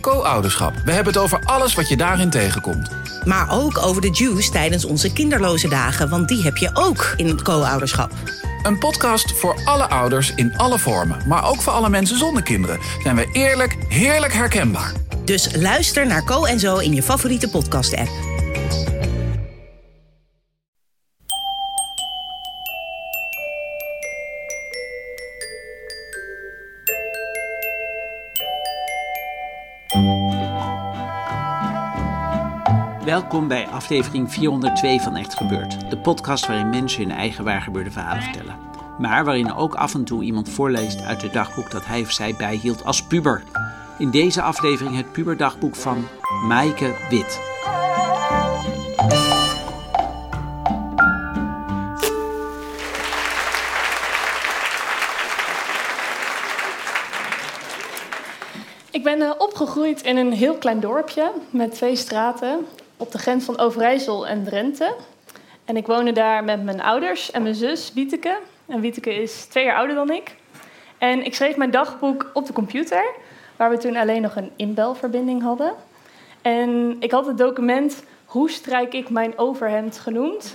Co-ouderschap. We hebben het over alles wat je daarin tegenkomt. Maar ook over de juice tijdens onze kinderloze dagen, want die heb je ook in het co-ouderschap. Een podcast voor alle ouders in alle vormen, maar ook voor alle mensen zonder kinderen. Zijn we eerlijk, heerlijk herkenbaar. Dus luister naar Co en Zo in je favoriete podcast-app. Welkom bij aflevering 402 van Echt Gebeurd. De podcast waarin mensen hun eigen waargebeurde verhalen vertellen. Maar waarin ook af en toe iemand voorleest uit het dagboek dat hij of zij bijhield als puber. In deze aflevering het puberdagboek van Maaike Wit. Ik ben uh, opgegroeid in een heel klein dorpje met twee straten op de grens van Overijssel en Drenthe. En ik woonde daar met mijn ouders en mijn zus Wieteke. En Wieteke is twee jaar ouder dan ik. En ik schreef mijn dagboek op de computer, waar we toen alleen nog een inbelverbinding hadden. En ik had het document Hoe strijk ik mijn overhemd genoemd.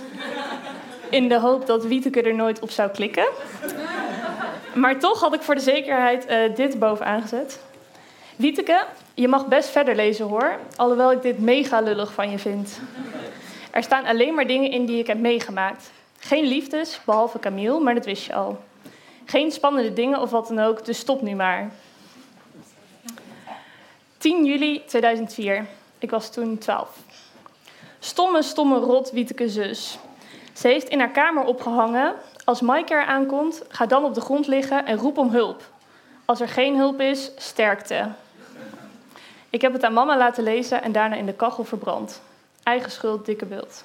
In de hoop dat Wieteke er nooit op zou klikken. Maar toch had ik voor de zekerheid uh, dit bovenaan gezet. Wieteke, je mag best verder lezen hoor, alhoewel ik dit mega lullig van je vind. Er staan alleen maar dingen in die ik heb meegemaakt. Geen liefdes, behalve Camille, maar dat wist je al. Geen spannende dingen of wat dan ook, dus stop nu maar. 10 juli 2004. Ik was toen 12. Stomme, stomme rot Wieteke zus. Ze heeft in haar kamer opgehangen. Als Maaike er aankomt, ga dan op de grond liggen en roep om hulp. Als er geen hulp is, sterkte. Ik heb het aan mama laten lezen en daarna in de kachel verbrand. Eigen schuld, dikke beeld.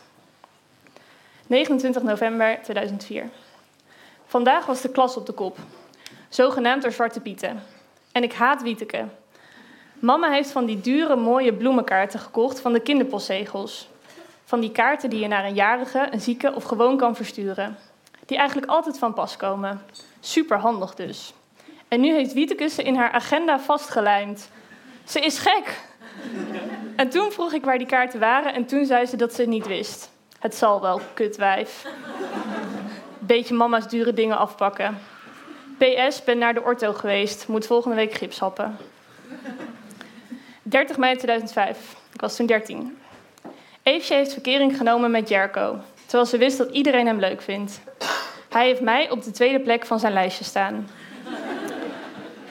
29 november 2004. Vandaag was de klas op de kop. Zogenaamd door Zwarte Pieten. En ik haat Wieteke. Mama heeft van die dure, mooie bloemenkaarten gekocht van de kinderpostzegels. Van die kaarten die je naar een jarige, een zieke of gewoon kan versturen. Die eigenlijk altijd van pas komen. Super handig dus. En nu heeft Wieteke ze in haar agenda vastgelijmd. Ze is gek. En toen vroeg ik waar die kaarten waren en toen zei ze dat ze het niet wist. Het zal wel, kutwijf. Beetje mama's dure dingen afpakken. PS, ben naar de ortho geweest. Moet volgende week gips happen. 30 mei 2005. Ik was toen 13. Eefje heeft verkering genomen met Jerko. Terwijl ze wist dat iedereen hem leuk vindt. Hij heeft mij op de tweede plek van zijn lijstje staan.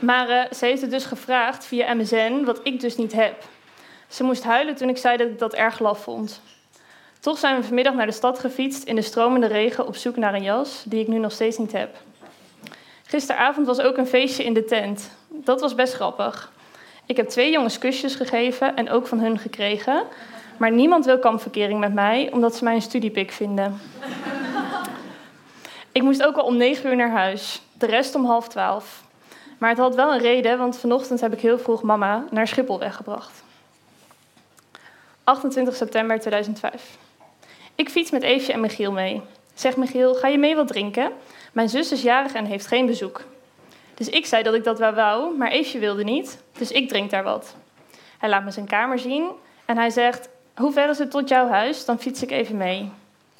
Maar uh, ze heeft het dus gevraagd via MSN, wat ik dus niet heb. Ze moest huilen toen ik zei dat ik dat erg laf vond. Toch zijn we vanmiddag naar de stad gefietst in de stromende regen op zoek naar een jas die ik nu nog steeds niet heb. Gisteravond was ook een feestje in de tent. Dat was best grappig. Ik heb twee jongens kusjes gegeven en ook van hun gekregen. Maar niemand wil kampverkering met mij, omdat ze mij een studiepik vinden. ik moest ook al om negen uur naar huis. De rest om half twaalf. Maar het had wel een reden, want vanochtend heb ik heel vroeg mama naar Schiphol weggebracht. 28 september 2005. Ik fiets met Eefje en Michiel mee. Zeg Michiel, ga je mee wat drinken? Mijn zus is jarig en heeft geen bezoek. Dus ik zei dat ik dat wel wou, maar Eefje wilde niet, dus ik drink daar wat. Hij laat me zijn kamer zien en hij zegt: Hoe ver is het tot jouw huis? Dan fiets ik even mee.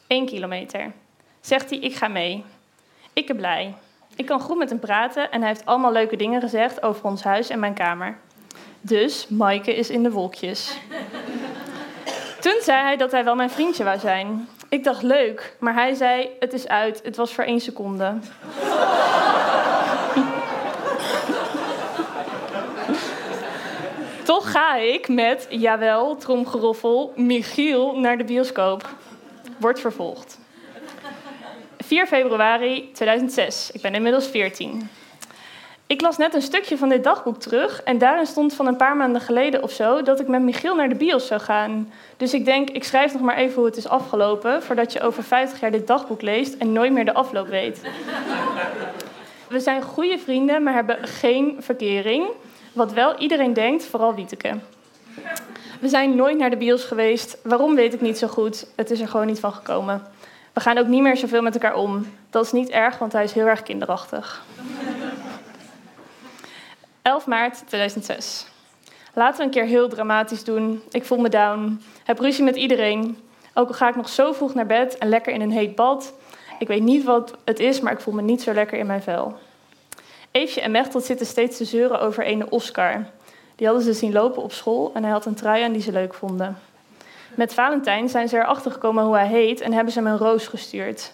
Eén kilometer. Zegt hij: Ik ga mee. Ik ben blij. Ik kan goed met hem praten en hij heeft allemaal leuke dingen gezegd over ons huis en mijn kamer. Dus Maaike is in de wolkjes. Toen zei hij dat hij wel mijn vriendje wou zijn. Ik dacht leuk, maar hij zei: Het is uit, het was voor één seconde. Toch ga ik met, jawel, tromgeroffel, Michiel naar de bioscoop. Wordt vervolgd. 4 februari 2006. Ik ben inmiddels 14. Ik las net een stukje van dit dagboek terug en daarin stond van een paar maanden geleden of zo dat ik met Michiel naar de bios zou gaan. Dus ik denk, ik schrijf nog maar even hoe het is afgelopen, voordat je over 50 jaar dit dagboek leest en nooit meer de afloop weet. We zijn goede vrienden, maar hebben geen verkering. Wat wel iedereen denkt, vooral Wieteke. We zijn nooit naar de bios geweest. Waarom weet ik niet zo goed. Het is er gewoon niet van gekomen. We gaan ook niet meer zoveel met elkaar om. Dat is niet erg, want hij is heel erg kinderachtig. 11 maart 2006. Laten we een keer heel dramatisch doen. Ik voel me down. Heb ruzie met iedereen. Ook al ga ik nog zo vroeg naar bed en lekker in een heet bad. Ik weet niet wat het is, maar ik voel me niet zo lekker in mijn vel. Eefje en Mechtel zitten steeds te zeuren over een Oscar. Die hadden ze zien lopen op school en hij had een trui aan die ze leuk vonden. Met Valentijn zijn ze erachter gekomen hoe hij heet en hebben ze hem een roos gestuurd.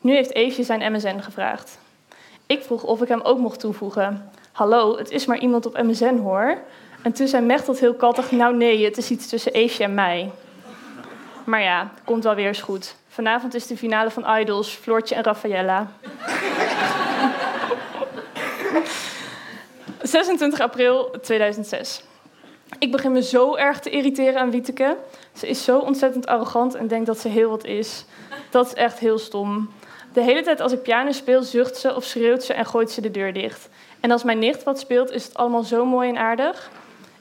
Nu heeft Eefje zijn MSN gevraagd. Ik vroeg of ik hem ook mocht toevoegen. Hallo, het is maar iemand op MSN hoor. En toen zei Mechtel heel kattig, nou nee, het is iets tussen Eefje en mij. Maar ja, komt wel weer eens goed. Vanavond is de finale van Idols, Floortje en Raffaella. 26 april 2006. Ik begin me zo erg te irriteren aan Wieteke. Ze is zo ontzettend arrogant en denkt dat ze heel wat is. Dat is echt heel stom. De hele tijd als ik piano speel, zucht ze of schreeuwt ze en gooit ze de deur dicht. En als mijn nicht wat speelt, is het allemaal zo mooi en aardig.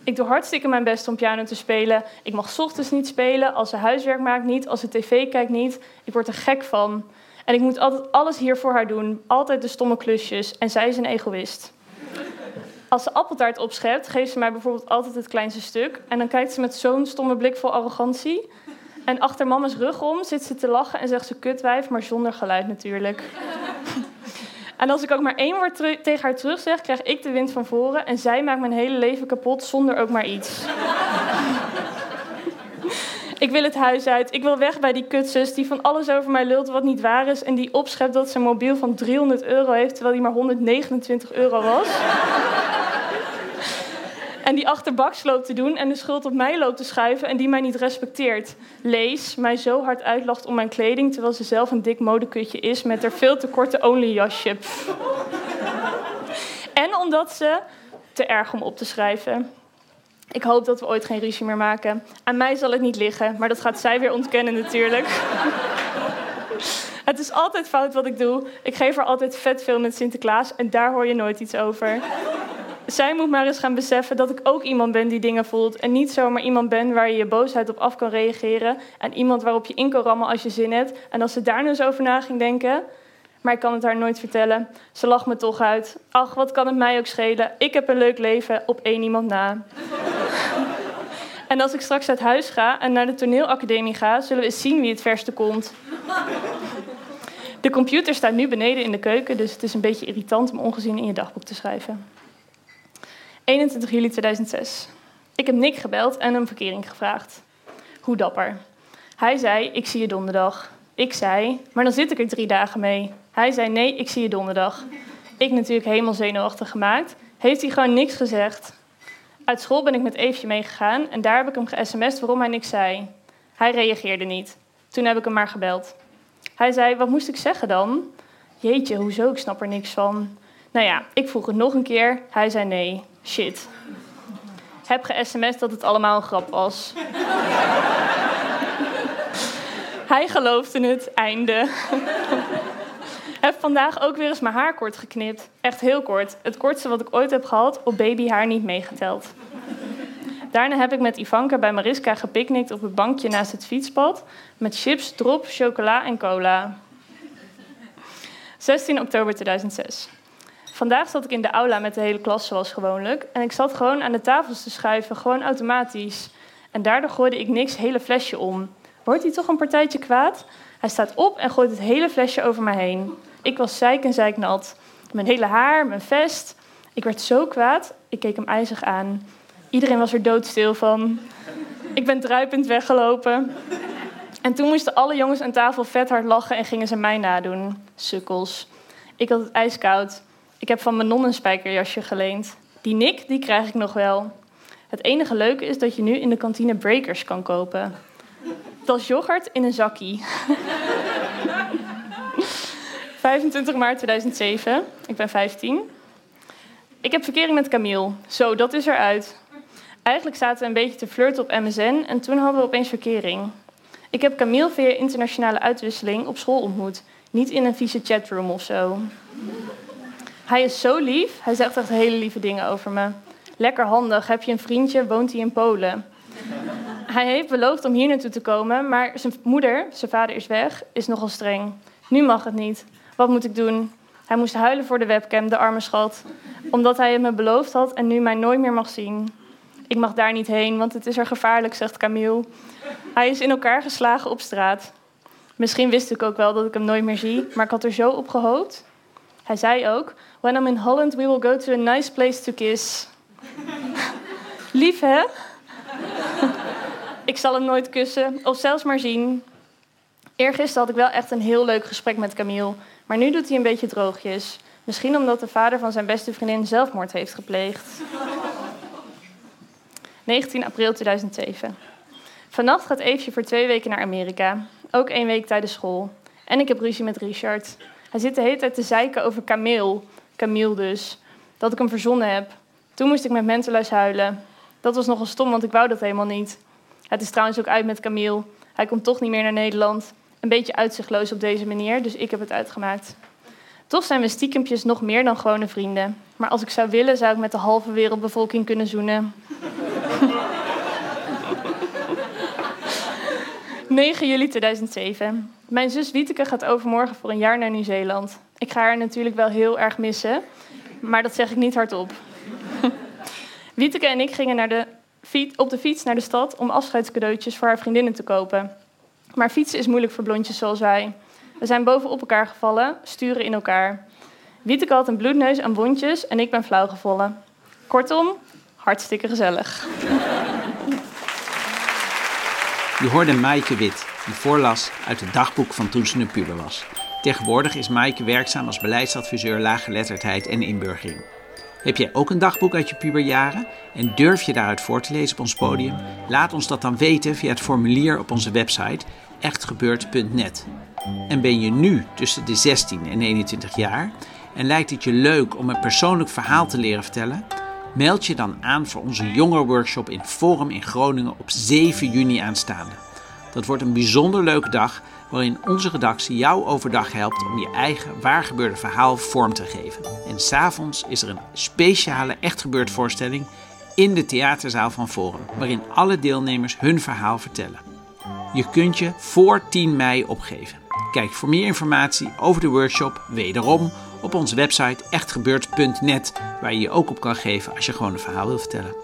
Ik doe hartstikke mijn best om piano te spelen. Ik mag ochtends niet spelen, als ze huiswerk maakt niet, als ze tv kijkt niet. Ik word er gek van. En ik moet altijd alles hier voor haar doen. Altijd de stomme klusjes. En zij is een egoïst. Als ze appeltaart opschept, geeft ze mij bijvoorbeeld altijd het kleinste stuk. En dan kijkt ze met zo'n stomme blik vol arrogantie. En achter mama's rug om zit ze te lachen en zegt ze kutwijf, maar zonder geluid natuurlijk. En als ik ook maar één woord tegen haar terug zeg, krijg ik de wind van voren en zij maakt mijn hele leven kapot zonder ook maar iets. ik wil het huis uit. Ik wil weg bij die kutsus die van alles over mij lult wat niet waar is en die opschept dat ze een mobiel van 300 euro heeft terwijl die maar 129 euro was. En die achterbaks loopt te doen en de schuld op mij loopt te schuiven en die mij niet respecteert. Lees, mij zo hard uitlacht om mijn kleding terwijl ze zelf een dik modekutje is met haar veel te korte only jasje. En omdat ze te erg om op te schrijven. Ik hoop dat we ooit geen ruzie meer maken. Aan mij zal het niet liggen, maar dat gaat zij weer ontkennen natuurlijk. Het is altijd fout wat ik doe. Ik geef haar altijd vet veel met Sinterklaas en daar hoor je nooit iets over zij moet maar eens gaan beseffen dat ik ook iemand ben die dingen voelt. En niet zomaar iemand ben waar je je boosheid op af kan reageren. En iemand waarop je in kan rammen als je zin hebt. En als ze daar nu eens over na ging denken. Maar ik kan het haar nooit vertellen. Ze lacht me toch uit. Ach, wat kan het mij ook schelen? Ik heb een leuk leven op één iemand na. en als ik straks uit huis ga en naar de toneelacademie ga, zullen we eens zien wie het verste komt. De computer staat nu beneden in de keuken, dus het is een beetje irritant om ongezien in je dagboek te schrijven. 21 juli 2006. Ik heb Nick gebeld en een verkering gevraagd. Hoe dapper. Hij zei, ik zie je donderdag. Ik zei, maar dan zit ik er drie dagen mee. Hij zei, nee, ik zie je donderdag. Ik natuurlijk helemaal zenuwachtig gemaakt. Heeft hij gewoon niks gezegd. Uit school ben ik met Eefje meegegaan en daar heb ik hem ge-sms'd waarom hij niks zei. Hij reageerde niet. Toen heb ik hem maar gebeld. Hij zei, wat moest ik zeggen dan? Jeetje, hoezo, ik snap er niks van. Nou ja, ik vroeg het nog een keer. Hij zei nee. Shit. Heb ge-sms dat het allemaal een grap was. Hij geloofde het, einde. heb vandaag ook weer eens mijn haar kort geknipt. Echt heel kort. Het kortste wat ik ooit heb gehad, op babyhaar niet meegeteld. Daarna heb ik met Ivanka bij Mariska gepicnict op het bankje naast het fietspad. Met chips, drop, chocola en cola. 16 oktober 2006. Vandaag zat ik in de aula met de hele klas zoals gewoonlijk. En ik zat gewoon aan de tafels te schuiven, gewoon automatisch. En daardoor gooide ik niks hele flesje om. Wordt hij toch een partijtje kwaad? Hij staat op en gooit het hele flesje over me heen. Ik was zeik en zeiknat. Mijn hele haar, mijn vest. Ik werd zo kwaad, ik keek hem ijzig aan. Iedereen was er doodstil van. Ik ben druipend weggelopen. En toen moesten alle jongens aan tafel vet hard lachen en gingen ze mij nadoen. Sukkels. Ik had het ijskoud. Ik heb van mijn non een spijkerjasje geleend. Die Nick, die krijg ik nog wel. Het enige leuke is dat je nu in de kantine breakers kan kopen. Dat is yoghurt in een zakkie. 25 maart 2007. Ik ben 15. Ik heb verkering met Camille. Zo, dat is eruit. Eigenlijk zaten we een beetje te flirten op MSN en toen hadden we opeens verkering. Ik heb Camille via internationale uitwisseling op school ontmoet. Niet in een vieze chatroom of zo. Hij is zo lief. Hij zegt echt hele lieve dingen over me. Lekker handig. Heb je een vriendje? Woont hij in Polen? Hij heeft beloofd om hier naartoe te komen, maar zijn moeder, zijn vader is weg, is nogal streng. Nu mag het niet. Wat moet ik doen? Hij moest huilen voor de webcam, de arme schat. Omdat hij me beloofd had en nu mij nooit meer mag zien. Ik mag daar niet heen, want het is er gevaarlijk, zegt Camille. Hij is in elkaar geslagen op straat. Misschien wist ik ook wel dat ik hem nooit meer zie, maar ik had er zo op gehoopt. Hij zei ook: When I'm in Holland, we will go to a nice place to kiss. Lief, hè? ik zal hem nooit kussen of zelfs maar zien. Eergisteren had ik wel echt een heel leuk gesprek met Camille, maar nu doet hij een beetje droogjes. Misschien omdat de vader van zijn beste vriendin zelfmoord heeft gepleegd. 19 april 2007. Vannacht gaat Eefje voor twee weken naar Amerika. Ook één week tijdens school. En ik heb ruzie met Richard. Hij zit de hele tijd te zeiken over Camille. Camille dus. Dat ik hem verzonnen heb. Toen moest ik met Menteluis huilen. Dat was nogal stom, want ik wou dat helemaal niet. Het is trouwens ook uit met Camille. Hij komt toch niet meer naar Nederland. Een beetje uitzichtloos op deze manier, dus ik heb het uitgemaakt. Toch zijn we stiekempjes nog meer dan gewone vrienden. Maar als ik zou willen, zou ik met de halve wereldbevolking kunnen zoenen. 9 juli 2007. Mijn zus Wieteke gaat overmorgen voor een jaar naar Nieuw-Zeeland. Ik ga haar natuurlijk wel heel erg missen, maar dat zeg ik niet hardop. Wieteke en ik gingen naar de fiets, op de fiets naar de stad om afscheidscadeautjes voor haar vriendinnen te kopen. Maar fietsen is moeilijk voor blondjes zoals wij. We zijn bovenop elkaar gevallen, sturen in elkaar. Wieteke had een bloedneus en wondjes en ik ben flauw gevallen. Kortom, hartstikke gezellig. Je hoorde Maaike Wit, die voorlas uit het dagboek van toen ze een puber was. Tegenwoordig is Maaike werkzaam als beleidsadviseur laaggeletterdheid en inburgering. Heb jij ook een dagboek uit je puberjaren en durf je daaruit voor te lezen op ons podium? Laat ons dat dan weten via het formulier op onze website echtgebeurd.net. En ben je nu tussen de 16 en 21 jaar en lijkt het je leuk om een persoonlijk verhaal te leren vertellen? Meld je dan aan voor onze jongerenworkshop in Forum in Groningen op 7 juni aanstaande. Dat wordt een bijzonder leuke dag waarin onze redactie jou overdag helpt om je eigen waargebeurde verhaal vorm te geven. En s'avonds is er een speciale echt gebeurd voorstelling in de theaterzaal van Forum, waarin alle deelnemers hun verhaal vertellen. Je kunt je voor 10 mei opgeven. Kijk voor meer informatie over de workshop wederom op onze website echtgebeurd.net, waar je je ook op kan geven als je gewoon een verhaal wil vertellen.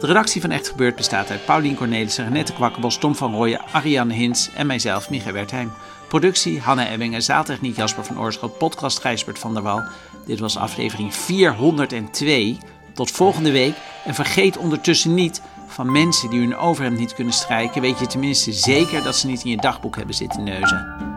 De redactie van Echt Gebeurd bestaat uit Paulien Cornelissen, Renette Kwakkenbos, Tom van Rooyen, Ariane Hins en mijzelf, Michael Wertheim. Productie Hanna Ebbingen, zaaltechniek Jasper van Oorschot, podcast Gijsbert van der Wal. Dit was aflevering 402. Tot volgende week en vergeet ondertussen niet van mensen die hun overhemd niet kunnen strijken, weet je tenminste zeker dat ze niet in je dagboek hebben zitten neuzen.